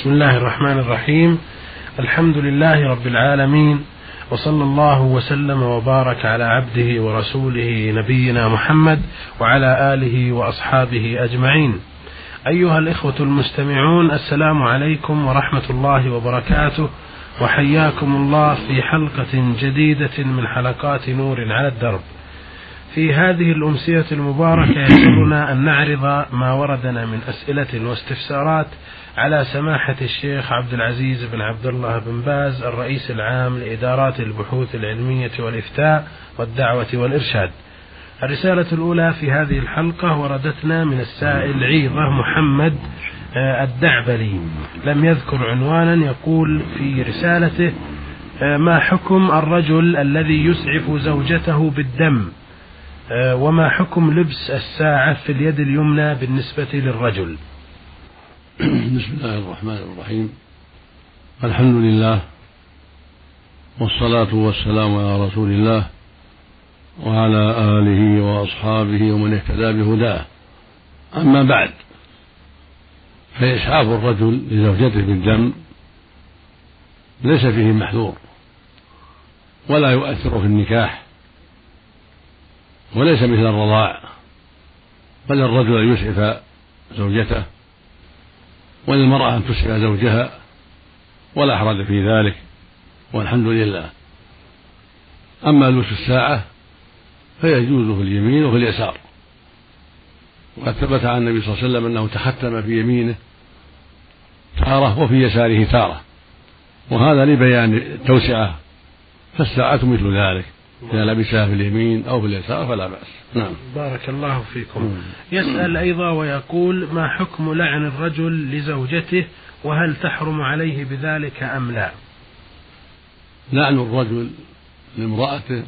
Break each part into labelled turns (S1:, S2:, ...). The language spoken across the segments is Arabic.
S1: بسم الله الرحمن الرحيم الحمد لله رب العالمين وصلى الله وسلم وبارك على عبده ورسوله نبينا محمد وعلى آله وأصحابه أجمعين. أيها الإخوة المستمعون السلام عليكم ورحمة الله وبركاته وحياكم الله في حلقة جديدة من حلقات نور على الدرب. في هذه الأمسية المباركة يسرنا أن نعرض ما وردنا من أسئلة واستفسارات على سماحة الشيخ عبد العزيز بن عبد الله بن باز الرئيس العام لإدارات البحوث العلمية والإفتاء والدعوة والإرشاد. الرسالة الأولى في هذه الحلقة وردتنا من السائل عيضة محمد آه، الدعبلي لم يذكر عنوانا يقول في رسالته آه، ما حكم الرجل الذي يسعف زوجته بالدم وما حكم لبس الساعة في اليد اليمنى بالنسبة للرجل؟
S2: بسم الله الرحمن الرحيم. الحمد لله والصلاة والسلام على رسول الله وعلى آله وأصحابه ومن اهتدى بهداه. أما بعد فإسعاف الرجل لزوجته بالدم ليس فيه محذور ولا يؤثر في النكاح. وليس مثل الرضاع بل الرجل أن يسعف زوجته وللمرأة أن تسعف زوجها ولا حرج في ذلك والحمد لله. أما لبس الساعة فيجوز في اليمين وفي اليسار. وقد ثبت عن النبي صلى الله عليه وسلم أنه تختم في يمينه تارة وفي يساره تارة وهذا لبيان التوسعة فالساعة مثل ذلك. إذا لبسها في اليمين أو في اليسار فلا بأس. نعم.
S1: بارك الله فيكم. يسأل أيضا ويقول ما حكم لعن الرجل لزوجته وهل تحرم عليه بذلك أم لا؟
S2: لعن الرجل لامرأته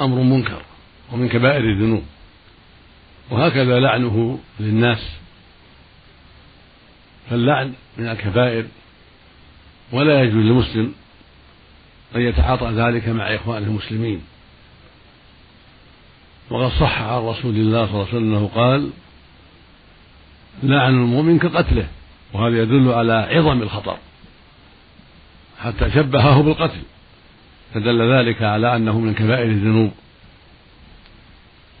S2: أمر منكر ومن كبائر الذنوب. وهكذا لعنه للناس. فاللعن من الكبائر ولا يجوز للمسلم أن يتعاطى ذلك مع إخوانه المسلمين. وقد صح عن رسول الله صلى الله عليه وسلم أنه قال لعن المؤمن كقتله وهذا يدل على عظم الخطر حتى شبهه بالقتل فدل ذلك على أنه من كبائر الذنوب.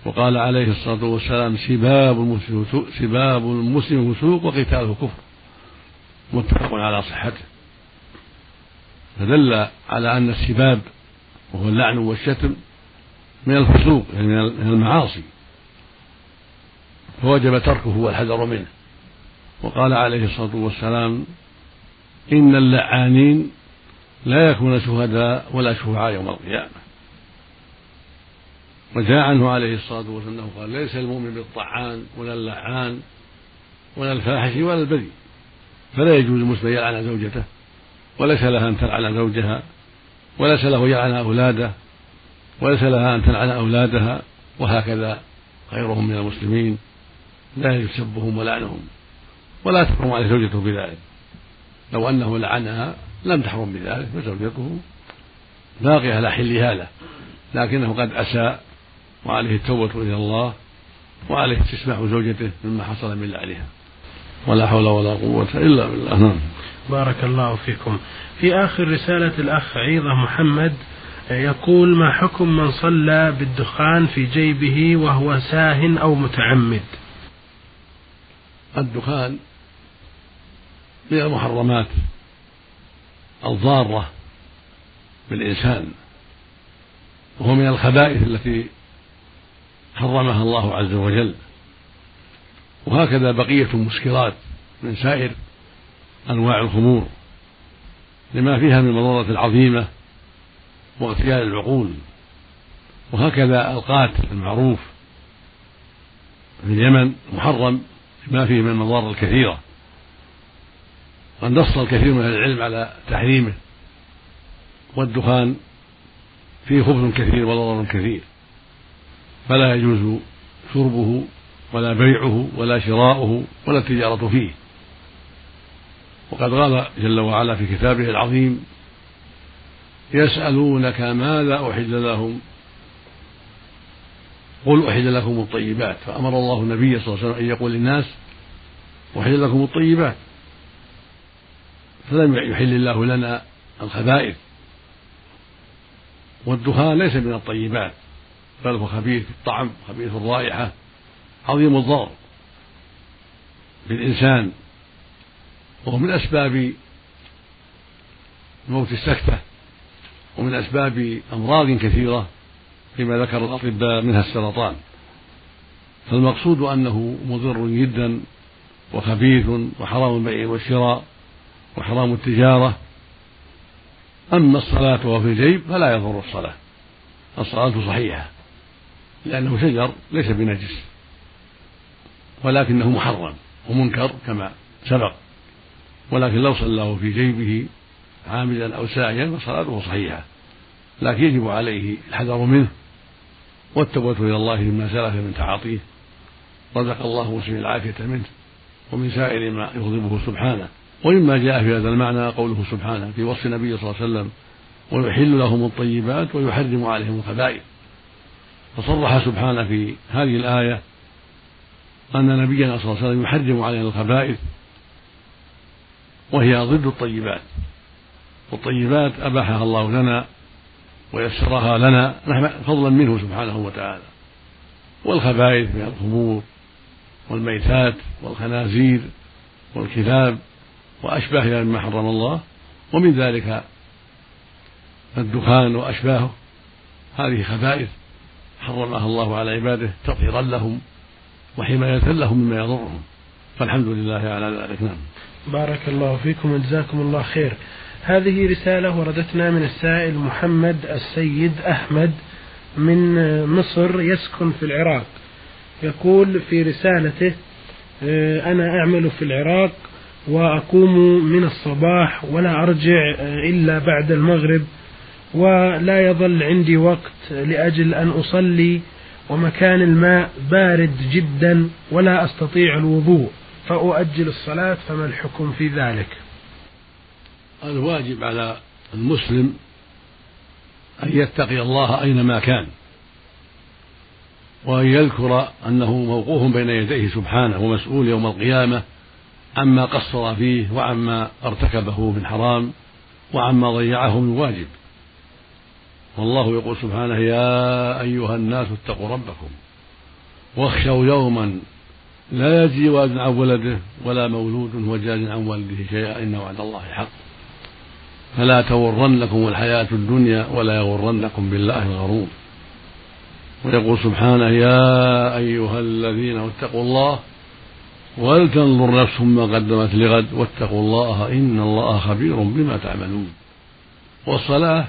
S2: وقال عليه الصلاة والسلام سباب المسلم سباب المسلم فسوق وقتاله كفر متفق على صحته. فدل على أن السباب وهو اللعن والشتم من الفسوق يعني من المعاصي. فوجب تركه والحذر منه. وقال عليه الصلاة والسلام إن اللعانين لا يكون شهداء ولا شفعاء يوم القيامة. وجاء عنه عليه الصلاة والسلام أنه قال ليس المؤمن بالطعان ولا اللعان ولا الفاحش ولا البذي فلا يجوز المسلم يلعن زوجته. وليس لها أن تلعن زوجها وليس له يلعن أولاده وليس لها أن تلعن أولادها وهكذا غيرهم من المسلمين. لا يسبهم ولعنهم ولا تحرم عليه زوجته بذلك. لو أنه لعنها لم تحرم بذلك فزوجته باقية على حلها له. لكنه قد أساء وعليه التوبة إلى الله وعليه استسماح زوجته مما حصل من لعنها. ولا حول ولا قوة إلا بالله. نعم.
S1: بارك الله فيكم. في آخر رسالة الأخ عيضة محمد يقول ما حكم من صلى بالدخان في جيبه وهو ساه أو متعمد؟
S2: الدخان من المحرمات الضارة بالإنسان وهو من الخبائث التي حرمها الله عز وجل. وهكذا بقية المسكرات من سائر أنواع الخمور لما فيها من المضرة العظيمة واغتيال العقول وهكذا القاتل المعروف في اليمن محرم ما فيه من المضار الكثيرة. قد نص الكثير من العلم على تحريمه. والدخان فيه خبث كثير وضرر كثير. فلا يجوز شربه ولا بيعه ولا شراؤه ولا التجارة فيه. وقد قال جل وعلا في كتابه العظيم يسألونك ماذا أحل لهم؟ قل أحل لكم الطيبات. فأمر الله النبي صلى الله عليه وسلم أن يقول للناس أحل لكم الطيبات. فلم يحل الله لنا الخبائث. والدخان ليس من الطيبات بل هو خبيث الطعم خبيث الرائحة عظيم الضرر. بالإنسان وهو من أسباب موت السكتة ومن أسباب أمراض كثيرة فيما ذكر الأطباء منها السرطان. فالمقصود أنه مضر جدا وخبيث وحرام البيع والشراء وحرام التجارة. أما الصلاة وهو في الجيب فلا يضر الصلاة. الصلاة صحيحة لأنه شجر ليس بنجس ولكنه محرم ومنكر كما سبق. ولكن لو صلاه في جيبه عامدا أو ساعيا فصلاته صحيحة. لكن يجب عليه الحذر منه والتوبة إلى الله مما سلف من تعاطيه. رزق الله مسلم العافية منه ومن سائر ما يغضبه سبحانه. ومما جاء في هذا المعنى قوله سبحانه في وصف النبي صلى الله عليه وسلم ويحل لهم الطيبات ويحرم عليهم الخبائث. فصرح سبحانه في هذه الآية أن نبينا صلى الله عليه وسلم يحرم علينا الخبائث وهي ضد الطيبات. والطيبات أباحها الله لنا ويسرها لنا فضلا منه سبحانه وتعالى. والخبائث من الخمور والميتات والخنازير والكلاب وأشباهها مما حرم الله. ومن ذلك الدخان وأشباهه. هذه خبائث حرمها الله على عباده تطهيرا لهم وحماية لهم مما يضرهم. فالحمد لله على ذلك. نعم.
S1: بارك الله فيكم وجزاكم الله خير. هذه رسالة وردتنا من السائل محمد السيد أحمد من مصر يسكن في العراق. يقول في رسالته آه، أنا أعمل في العراق وأقوم من الصباح ولا أرجع إلا بعد المغرب ولا يظل عندي وقت لأجل أن أصلي ومكان الماء بارد جدا ولا أستطيع الوضوء. فأؤجل الصلاة فما الحكم في ذلك؟
S2: الواجب على المسلم أن يتقي الله أينما كان وأن يذكر أنه موقوف بين يديه سبحانه ومسؤول يوم القيامة عما قصر فيه وعما ارتكبه من حرام وعما ضيعه من واجب. والله يقول سبحانه يا أيها الناس اتقوا ربكم واخشوا يوما لا يجزي والد عن ولده ولا مولود هو جاز عن والده شيئا إن وعد الله حق. فلا تغرنكم الحياة الدنيا ولا يغرنكم بالله الغرور. ويقول سبحانه يا أيها الذين اتقوا الله ولتنظر نفس ما قدمت لغد واتقوا الله إن الله خبير بما تعملون. والصلاة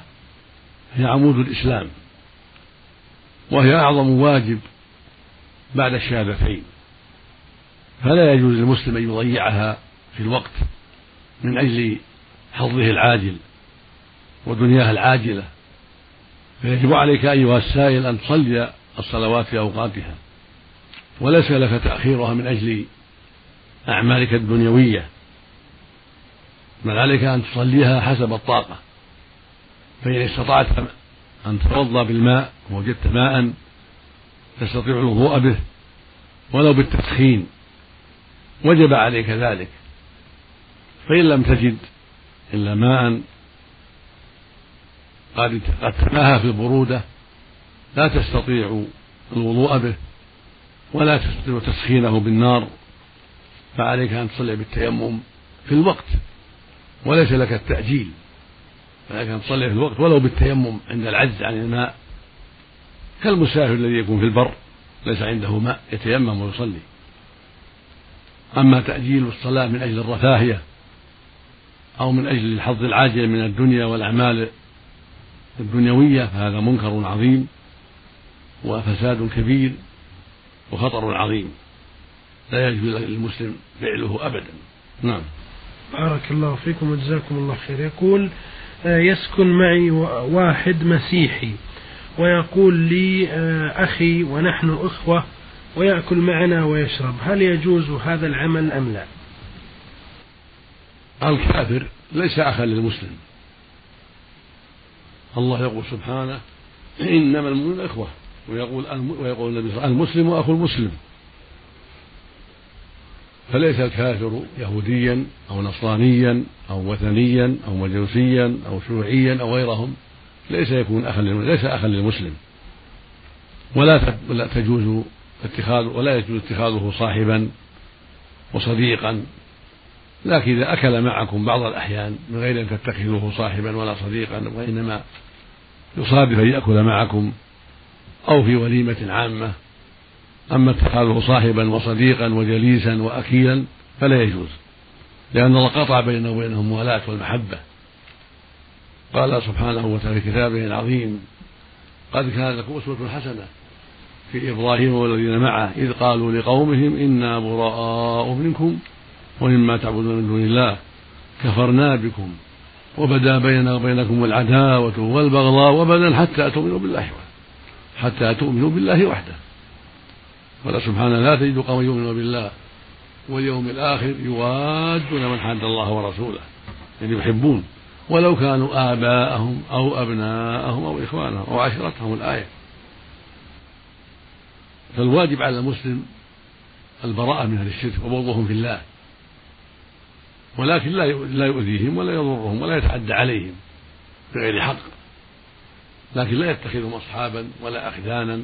S2: هي عمود الإسلام وهي أعظم واجب بعد الشهادتين. فلا يجوز للمسلم أن يضيعها في الوقت من أجل حظه العاجل ودنياه العاجلة فيجب عليك أيها السائل أن تصلي الصلوات في أوقاتها وليس لك تأخيرها من أجل أعمالك الدنيوية بل عليك أن تصليها حسب الطاقة فإن استطعت أن تتوضأ بالماء ووجدت ماء تستطيع الوضوء به ولو بالتسخين وجب عليك ذلك. فإن لم تجد إلا ماء قد تناهى في البرودة لا تستطيع الوضوء به ولا تستطيع تسخينه بالنار فعليك أن تصلي بالتيمم في الوقت وليس لك التأجيل عليك أن تصلي في الوقت ولو بالتيمم عند العجز عن الماء. كالمسافر الذي يكون في البر ليس عنده ماء يتيمم ويصلي. أما تأجيل الصلاة من أجل الرفاهية أو من أجل الحظ العاجل من الدنيا والأعمال الدنيوية فهذا منكر عظيم وفساد كبير وخطر عظيم. لا يجوز للمسلم فعله أبدا. نعم.
S1: بارك الله فيكم وجزاكم الله خير. يقول آه، يسكن معي واحد مسيحي ويقول لي آه، أخي ونحن إخوة ويأكل معنا ويشرب. هل يجوز هذا العمل أم لا؟
S2: الكافر ليس أخا للمسلم. الله يقول سبحانه إنما المؤمنون إخوة. ويقول ويقول النبي المسلم أخو المسلم. فليس الكافر يهوديا أو نصرانيا أو وثنيا أو مجوسيا أو شيوعيا أو غيرهم. ليس يكون أخا ليس أخا للمسلم. ولا تجوز اتخاذ ولا يجوز اتخاذه صاحبا وصديقا. لكن إذا أكل معكم بعض الأحيان من غير أن تتخذوه صاحبا ولا صديقا وإنما يصادف أن يأكل معكم أو في وليمة عامة. أما اتخاذه صاحبا وصديقا وجليسا وأكيلا فلا يجوز لأن الله قطع بينه وبينهم الموالاة والمحبة قال سبحانه وتعالى في كتابه العظيم قد كان لكم أسوة حسنة في إبراهيم والذين معه إذ قالوا لقومهم إنا براء منكم ومما تعبدون من دون الله كفرنا بكم وبدا بيننا وبينكم العداوة والبغضاء وبدا حتى تؤمنوا بالله وحده حتى تؤمنوا بالله وحده. قال سبحانه لا تجد قوما يؤمنون بالله واليوم الآخر يوادون من حاد الله ورسوله يعني يحبون ولو كانوا آباءهم أو أبناءهم أو إخوانهم أو عشيرتهم الآية. فالواجب على المسلم البراءة من أهل الشرك وبغضهم في الله. ولكن لا لا يؤذيهم ولا يضرهم ولا يتعدى عليهم بغير حق. لكن لا يتخذهم أصحابا ولا أخدانا.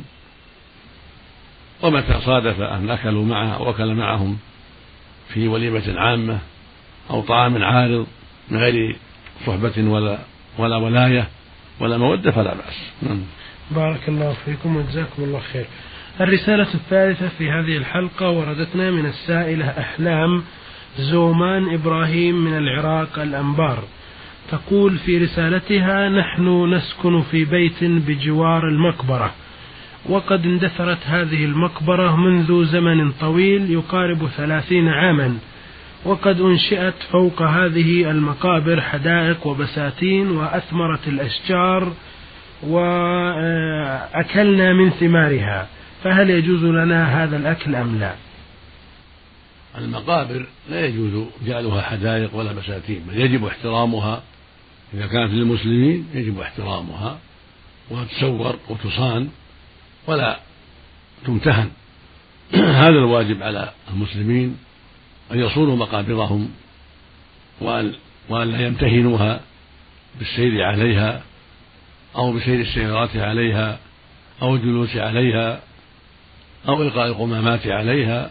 S2: ومتى صادف أن أكلوا معه أو أكل معهم في وليمة عامة أو طعام عارض من غير صحبة ولا ولا ولاية ولا مودة فلا بأس. نعم.
S1: بارك الله فيكم وجزاكم الله خير. الرسالة الثالثة في هذه الحلقة وردتنا من السائلة أحلام زومان إبراهيم من العراق الأنبار. تقول في رسالتها نحن نسكن في بيت بجوار المقبرة. وقد اندثرت هذه المقبرة منذ زمن طويل يقارب ثلاثين عاما. وقد أنشئت فوق هذه المقابر حدائق وبساتين وأثمرت الأشجار وأكلنا من ثمارها. فهل يجوز لنا هذا الأكل أم لا؟
S2: المقابر لا يجوز جعلها حدائق ولا بساتين بل يجب احترامها. إذا كانت للمسلمين يجب احترامها وتسور وتصان ولا تمتهن. هذا الواجب على المسلمين أن يصونوا مقابرهم وأن وأن لا يمتهنوها بالسير عليها أو بسير السيارات عليها أو الجلوس عليها. أو إلقاء القمامات عليها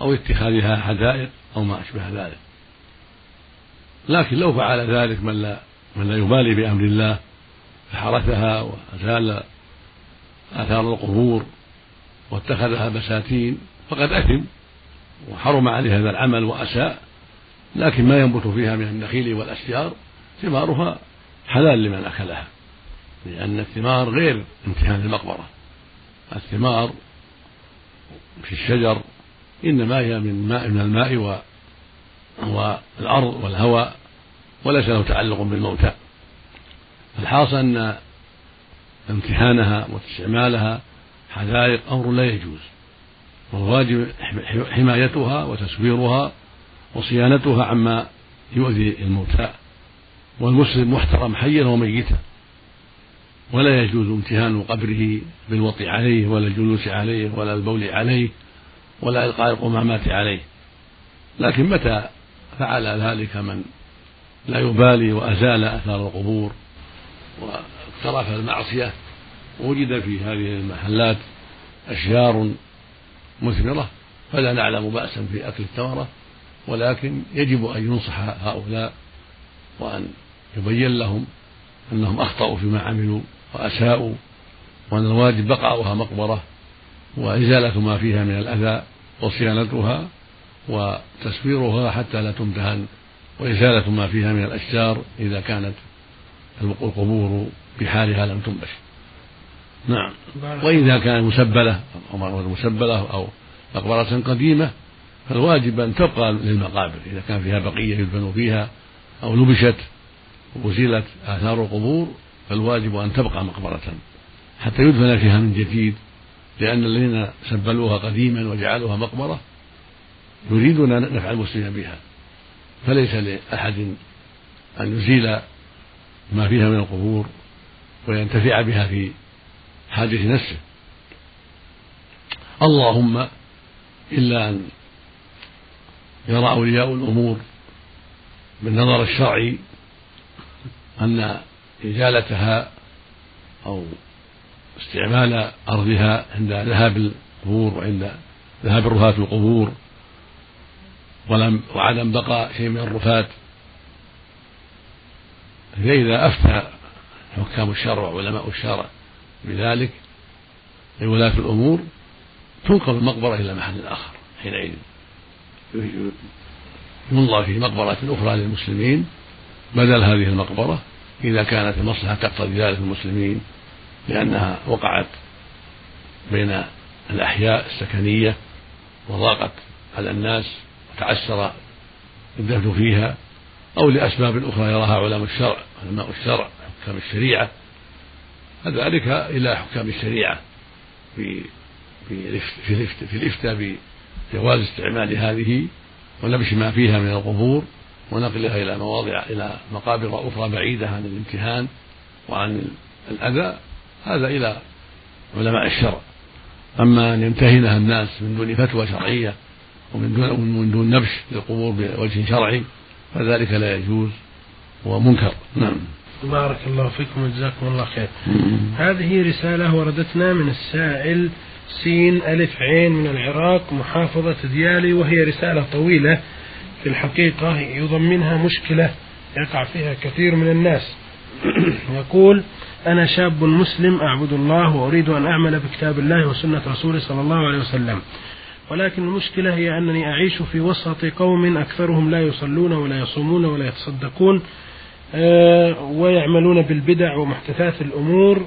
S2: أو اتخاذها حدائق أو ما أشبه ذلك. لكن لو فعل ذلك من لا من لا يبالي بأمر الله فحرثها وأزال آثار القبور واتخذها بساتين فقد أثم وحرم عليه هذا العمل وأساء لكن ما ينبت فيها من النخيل والأشجار ثمارها حلال لمن أكلها لأن الثمار غير امتهان المقبرة. الثمار في الشجر إنما هي من ماء من الماء والأرض والهواء وليس له تعلق بالموتى. الحاصل أن امتحانها واستعمالها حدائق أمر لا يجوز. والواجب حمايتها وتسويرها وصيانتها عما يؤذي الموتى. والمسلم محترم حيا وميتا. ولا يجوز امتهان قبره بالوطي عليه ولا الجلوس عليه ولا البول عليه ولا إلقاء القمامات عليه. لكن متى فعل ذلك من لا يبالي وأزال أثار القبور واقترف المعصية؟ وجد في هذه المحلات أشجار مثمرة فلا نعلم بأسا في أكل الثمرة ولكن يجب أن ينصح هؤلاء وأن يبين لهم أنهم أخطأوا فيما عملوا وأساءوا وأن الواجب بقاؤها مقبرة وإزالة ما فيها من الأذى وصيانتها وتسويرها حتى لا تمتهن وإزالة ما فيها من الأشجار إذا كانت القبور بحالها لم تنبش. نعم. وإذا كانت مسبلة أو مسبلة أو مقبرة قديمة فالواجب أن تبقى للمقابر. إذا كان فيها بقية يدفن فيها أو نبشت وأزيلت آثار القبور فالواجب أن تبقى مقبرة حتى يدفن فيها من جديد لأن الذين سبلوها قديما وجعلوها مقبرة يريدون نفع المسلمين بها. فليس لأحد أن يزيل ما فيها من القبور وينتفع بها في حاجة نفسه. اللهم إلا أن يرى أولياء الأمور بالنظر الشرعي أن إزالتها أو استعمال أرضها عند ذهاب القبور وعند ذهاب الرفاة القبور ولم وعدم بقاء شيء من الرفاة فإذا أفتى حكام الشرع وعلماء الشرع بذلك لولاة الأمور تنقل المقبرة إلى محل آخر حينئذ. ينظر في مقبرة أخرى للمسلمين بدل هذه المقبرة. إذا كانت المصلحة تقتضي ذلك المسلمين لأنها وقعت بين الأحياء السكنية وضاقت على الناس وتعسر الدفن فيها أو لأسباب أخرى يراها علماء الشرع علماء الشرع حكام الشريعة. فذلك إلى حكام الشريعة في في في الإفتاء بجواز استعمال هذه ونبش ما فيها من القبور. ونقلها إلى مواضع إلى مقابر أخرى بعيدة عن الامتهان وعن الأذى هذا إلى علماء الشرع. أما أن يمتهنها الناس من دون فتوى شرعية ومن دون من دون نبش للقبور بوجه شرعي فذلك لا يجوز ومنكر. نعم.
S1: بارك الله فيكم وجزاكم الله خير. هذه رسالة وردتنا من السائل سين ألف عين من العراق محافظة ديالي وهي رسالة طويلة. في الحقيقة يضمنها مشكلة يقع فيها كثير من الناس. يقول أنا شاب مسلم أعبد الله وأريد أن أعمل بكتاب الله وسنة رسوله صلى الله عليه وسلم. ولكن المشكلة هي أنني أعيش في وسط قوم أكثرهم لا يصلون ولا يصومون ولا يتصدقون آه، ويعملون بالبدع ومحدثات الأمور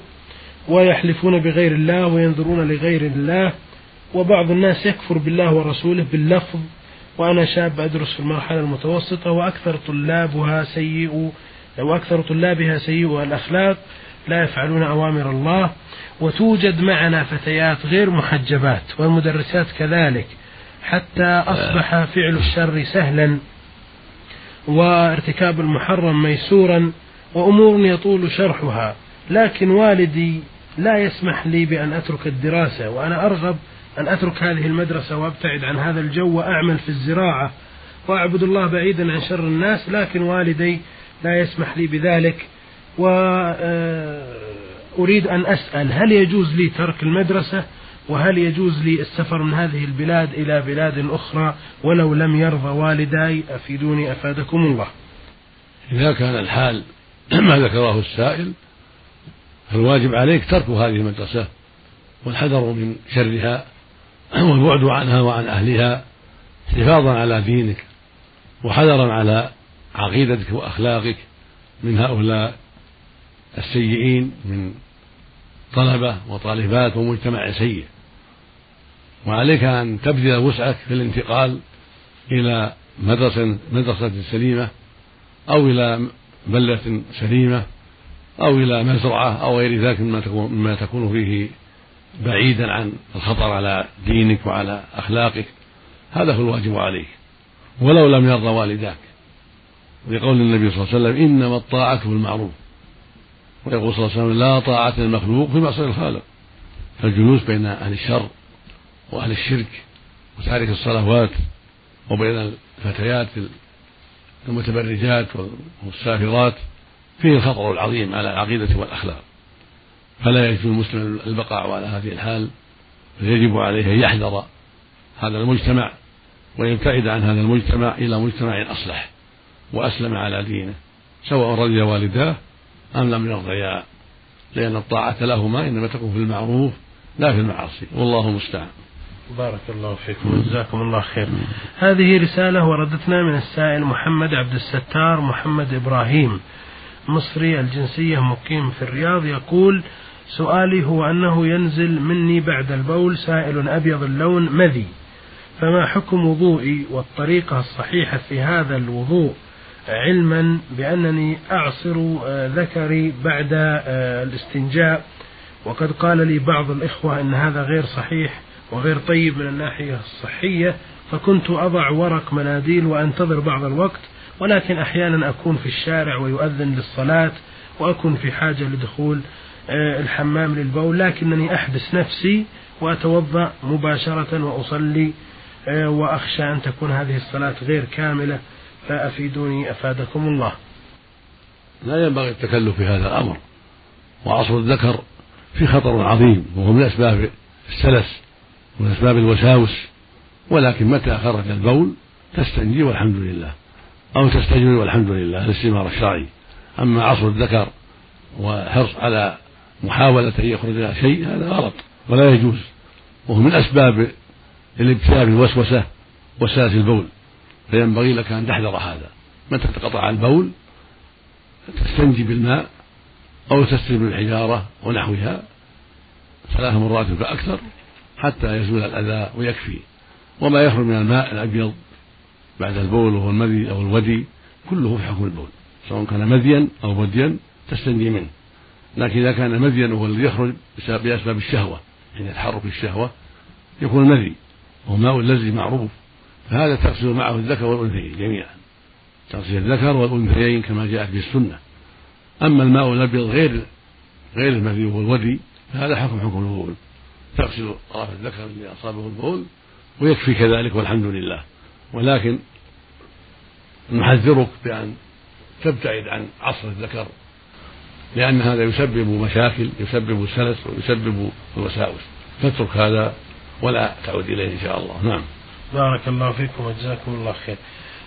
S1: ويحلفون بغير الله وينظرون لغير الله وبعض الناس يكفر بالله ورسوله باللفظ وأنا شاب أدرس في المرحلة المتوسطة وأكثر طلابها سيء وأكثر طلابها سيء الأخلاق لا يفعلون أوامر الله وتوجد معنا فتيات غير محجبات والمدرسات كذلك حتى أصبح فعل الشر سهلا وارتكاب المحرم ميسورا وأمور يطول شرحها. لكن والدي لا يسمح لي بأن أترك الدراسة وأنا أرغب أن أترك هذه المدرسة وأبتعد عن هذا الجو وأعمل في الزراعة وأعبد الله بعيدا عن شر الناس لكن والدي لا يسمح لي بذلك وأريد أن أسأل هل يجوز لي ترك المدرسة؟ وهل يجوز لي السفر من هذه البلاد إلى بلاد أخرى؟ ولو لم يرضى والداي أفيدوني أفادكم الله.
S2: إذا كان الحال ما ذكره السائل فالواجب عليك ترك هذه المدرسة والحذر من شرها. والبعد عنها وعن أهلها حفاظا على دينك وحذرا على عقيدتك وأخلاقك من هؤلاء السيئين من طلبة وطالبات ومجتمع سيء. وعليك أن تبذل وسعك في الانتقال إلى مدرسة مدرسة سليمة أو إلى بلدة سليمة أو إلى مزرعة أو غير ذلك مما تكون, مما تكون فيه بعيدا عن الخطر على دينك وعلى أخلاقك هذا هو الواجب عليك. ولو لم يرضى والداك. لقول النبي صلى الله عليه وسلم إنما الطاعة في المعروف. ويقول صلى الله عليه وسلم لا طاعة للمخلوق في معصية الخالق. فالجلوس بين أهل الشر وأهل الشرك وتارك الصلوات وبين الفتيات المتبرجات والسافرات فيه الخطر العظيم على العقيدة والأخلاق. فلا يجوز المسلم البقاء على هذه الحال فيجب عليه أن يحذر هذا المجتمع ويبتعد عن هذا المجتمع إلى مجتمع أصلح وأسلم على دينه سواء رضي والداه أم لم يرضيا لأن الطاعة لهما إنما تكون في المعروف لا في المعاصي والله المستعان.
S1: بارك الله فيكم وجزاكم الله خير. هذه رسالة وردتنا من السائل محمد عبد الستار محمد إبراهيم. مصري الجنسية مقيم في الرياض يقول سؤالي هو أنه ينزل مني بعد البول سائل أبيض اللون مذي فما حكم وضوئي والطريقة الصحيحة في هذا الوضوء؟ علما بأنني أعصر آه، ذكري بعد آه، الاستنجاء وقد قال لي بعض الإخوة أن هذا غير صحيح وغير طيب من الناحية الصحية فكنت أضع ورق مناديل وأنتظر بعض الوقت ولكن أحيانا أكون في الشارع ويؤذن للصلاة وأكون في حاجة لدخول آه، الحمام للبول لكنني أحبس نفسي وأتوضأ مباشرة وأصلي آه، وأخشى أن تكون هذه الصلاة غير كاملة فأفيدوني أفادكم الله.
S2: لا ينبغي التكلف في هذا الأمر وعصر الذكر في خطر عظيم وهو من أسباب السلس ومن أسباب الوساوس ولكن متى خرج البول؟ تستنجي والحمد لله. أو تستجمل والحمد لله الاستمار الشرعي. أما عصر الذكر والحرص على محاولة أن يخرج شيء هذا غلط ولا يجوز. وهو من أسباب الابتلاء بالوسوسة وساس البول. فينبغي لك أن تحذر هذا. متى تقطع البول تستنجي بالماء أو تستلم بالحجارة ونحوها ثلاث مرات فأكثر حتى يزول الأذى ويكفي. وما يخرج من الماء الأبيض بعد البول وهو المذي أو الودي كله في حكم البول. سواء كان مذيا أو وديا تستنجي منه. لكن إذا كان مذيا وهو الذي يخرج بأسباب الشهوة يعني تحرك الشهوة يكون مذي وهو ماء الذي معروف. فهذا تغسل معه الذكر والأنثيين جميعا. تغسل الذكر والأنثيين كما جاءت به السنة. أما الماء الأبيض غير غير المذي وهو الودي فهذا حكم حكم البول. تغسل طرف الذكر الذي أصابه البول ويكفي كذلك والحمد لله. ولكن نحذرك بأن تبتعد عن عصر الذكر لأن هذا يسبب مشاكل يسبب السلس ويسبب الوساوس فاترك هذا ولا تعود إليه إن شاء الله. نعم.
S1: بارك الله فيكم وجزاكم الله خير.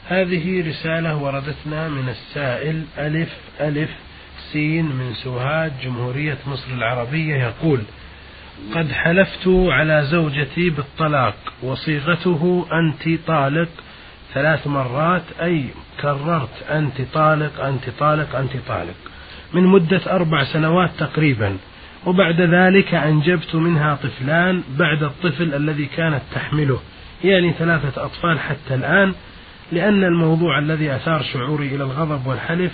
S1: هذه رسالة وردتنا من السائل ألف ألف سين من سوهاج جمهورية مصر العربية يقول قد حلفت على زوجتي بالطلاق وصيغته أنت طالق ثلاث مرات أي كررت أنت طالق أنت طالق أنت طالق من مدة أربع سنوات تقريبا. وبعد ذلك أنجبت منها طفلان بعد الطفل الذي كانت تحمله يعني ثلاثة أطفال حتى الآن لأن الموضوع الذي أثار شعوري إلى الغضب والحلف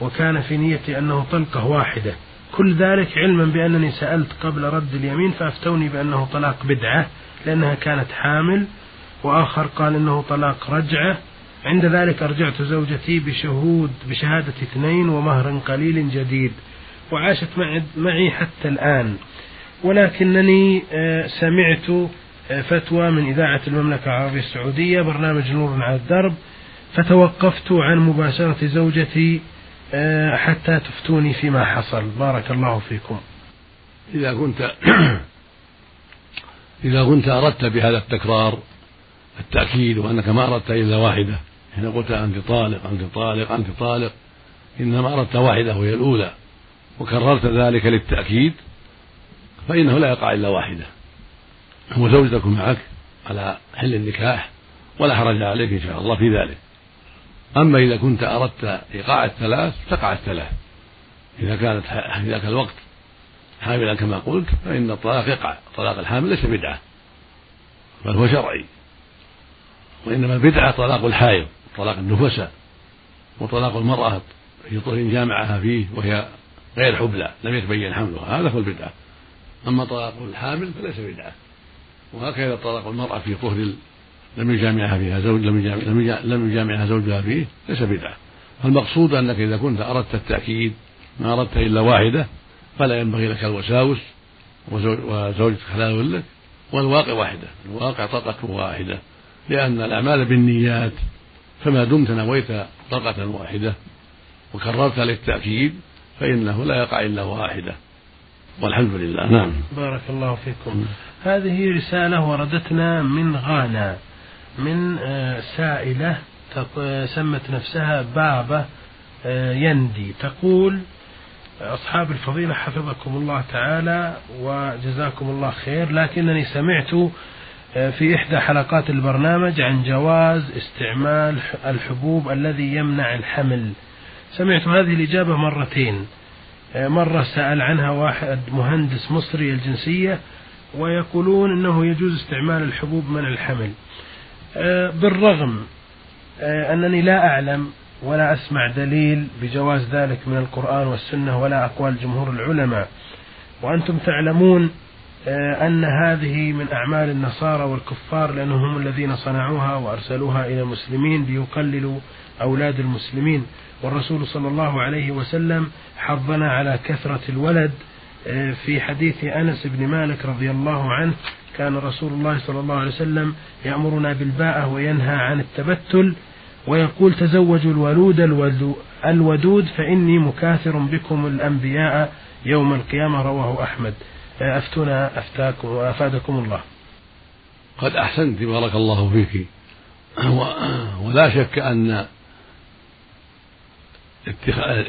S1: وكان في نيتي أنه طلقة واحدة. كل ذلك علما بأنني سألت قبل رد اليمين فأفتوني بأنه طلاق بدعة لأنها كانت حامل وآخر قال أنه طلاق رجعة. عند ذلك أرجعت زوجتي بشهود بشهادة اثنين ومهر قليل جديد وعاشت معي حتى الآن. ولكنني آه، سمعت آه، فتوى من إذاعة المملكة العربية السعودية برنامج نور على الدرب فتوقفت عن مباشرة زوجتي حتى تفتوني فيما حصل. بارك الله فيكم.
S2: إذا كنت إذا كنت أردت بهذا التكرار التأكيد وأنك ما أردت إلا واحدة حين قلت أنت طالق أنت طالق أنت طالق إنما أردت واحدة وهي الأولى وكررت ذلك للتأكيد فإنه لا يقع إلا واحدة. وزوجتك معك على حل النكاح ولا حرج عليك إن شاء الله في ذلك. أما إذا كنت أردت إيقاع الثلاث تقع الثلاث. إذا كانت في ذاك الوقت حاملا كما قلت فإن الطلاق يقع. طلاق الحامل ليس بدعة بل هو شرعي. وإنما البدعة طلاق الحائض طلاق النفساء وطلاق المرأة في طهر جامعها فيه وهي غير حبلى لم يتبين حملها. هذا هو البدعة. أما طلاق الحامل فليس بدعة. وهكذا طلاق المرأة في طهر لم يجامعها فيها زوج لم يجامع لم يجامعها زوجها فيه ليس بدعة. فالمقصود أنك إذا كنت أردت التأكيد ما أردت إلا واحدة فلا ينبغي لك الوساوس وزوجتك حلال لك والواقع واحدة الواقع طلقة واحدة. لأن الأعمال بالنيات فما دمت نويت طلقة واحدة وكررت للتأكيد فإنه لا يقع إلا واحدة. والحمد لله. نعم.
S1: بارك الله فيكم. هذه رسالة وردتنا من غانا. من آه، سائلة سمت نفسها بابا آه، يندي. تقول أصحاب الفضيلة حفظكم الله تعالى وجزاكم الله خير لكنني سمعت آه، في إحدى حلقات البرنامج عن جواز استعمال الحبوب الذي يمنع الحمل. سمعت هذه الإجابة مرتين. مرة سأل عنها واحد مهندس مصري الجنسية ويقولون أنه يجوز استعمال الحبوب منع الحمل. آه، بالرغم آه، أنني لا أعلم ولا أسمع دليل بجواز ذلك من القرآن والسنة ولا أقوال جمهور العلماء. وأنتم تعلمون آه، أن هذه من أعمال النصارى والكفار لأنهم هم الذين صنعوها وأرسلوها إلى المسلمين ليقللوا أولاد المسلمين. والرسول صلى الله عليه وسلم حضنا على كثرة الولد في حديث أنس بن مالك رضي الله عنه كان رسول الله صلى الله عليه وسلم يأمرنا بالباءة وينهى عن التبتل ويقول تزوجوا الولود الودود فإني مكاثر بكم الأنبياء يوم القيامة رواه أحمد. أفتنا أفتاكم وأفادكم الله.
S2: قد أحسنت بارك الله فيك. ولا شك أن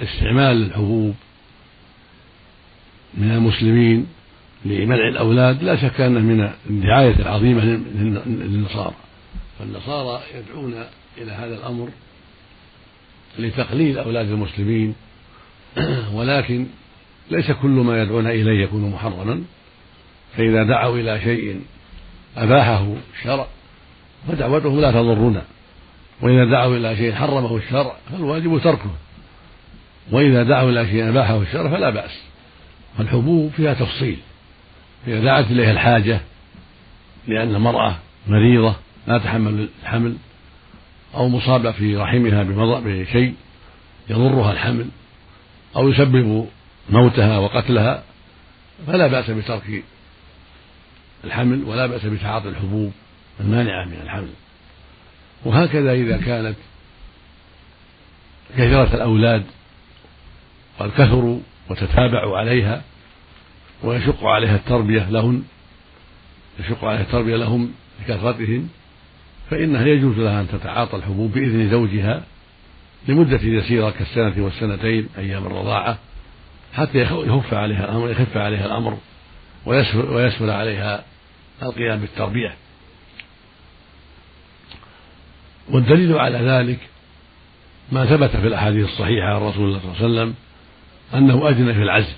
S2: استعمال الحبوب من المسلمين لمنع الأولاد لا شك أنه من الدعاية العظيمة للنصارى. فالنصارى يدعون إلى هذا الأمر لتقليل أولاد المسلمين. ولكن ليس كل ما يدعون إليه يكون محرما. فإذا دعوا إلى شيء أباحه الشرع فدعوتهم لا تضرنا. وإذا دعوا إلى شيء حرمه الشرع فالواجب تركه. وإذا دعوا إلى شيء أباحه الشرع فلا بأس. فالحبوب فيها تفصيل. إذا دعت إليها الحاجة لأن المرأة مريضة لا تحمل الحمل أو مصابة في رحمها بشيء يضرها الحمل أو يسبب موتها وقتلها فلا بأس بترك الحمل ولا بأس بتعاطي الحبوب المانعة من الحمل. وهكذا إذا كانت كثرة الأولاد قد كثروا وتتابعوا عليها ويشق عليها التربية لهن يشق عليها التربية لهم لكثرتهم فإنها يجوز لها أن تتعاطى الحبوب بإذن زوجها لمدة يسيرة كالسنة والسنتين أيام الرضاعة حتى يخف عليها الأمر يخف عليها الأمر ويسهل, ويسهل عليها القيام بالتربية. والدليل على ذلك ما ثبت في الأحاديث الصحيحة عن رسول الله صلى الله عليه وسلم أنه أذن في العزل.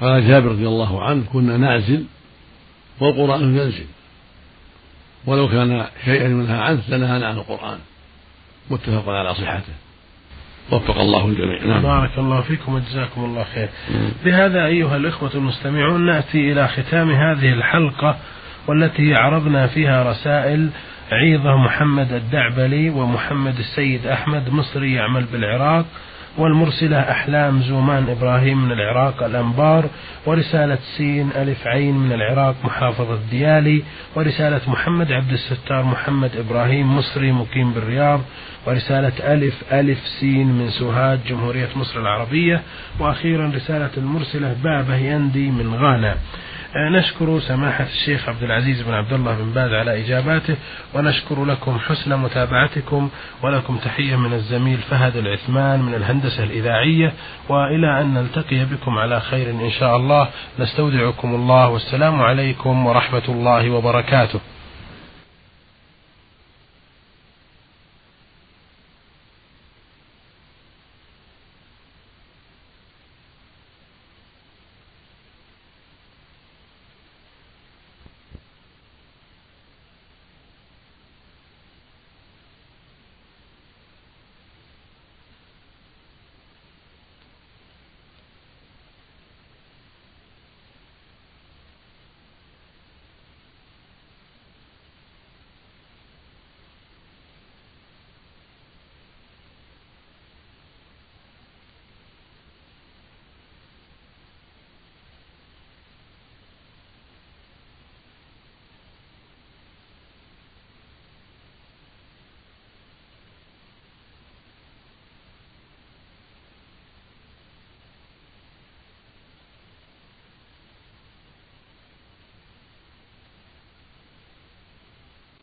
S2: قال جابر رضي الله عنه كنا نعزل والقرآن ينزل. ولو كان شيئا منها عنه لنهانا عن القرآن. متفق على صحته. وفق الله الجميع.
S1: نعم. بارك الله فيكم وجزاكم الله خير. بهذا أيها الإخوة المستمعون نأتي إلى ختام هذه الحلقة والتي عرضنا فيها رسائل عيضة محمد الدعبلي ومحمد السيد أحمد مصري يعمل بالعراق. والمرسلة أحلام زومان إبراهيم من العراق الأنبار ورسالة سين ألف عين من العراق محافظة ديالي ورسالة محمد عبد الستار محمد إبراهيم مصري مقيم بالرياض ورسالة ألف ألف سين من سوهاج جمهورية مصر العربية وأخيرا رسالة المرسلة بابه يندي من غانا. نشكر سماحة الشيخ عبد العزيز بن عبد الله بن باز على إجاباته ونشكر لكم حسن متابعتكم ولكم تحية من الزميل فهد العثمان من الهندسة الإذاعية وإلى أن نلتقي بكم على خير إن شاء الله. نستودعكم الله والسلام عليكم ورحمة الله وبركاته.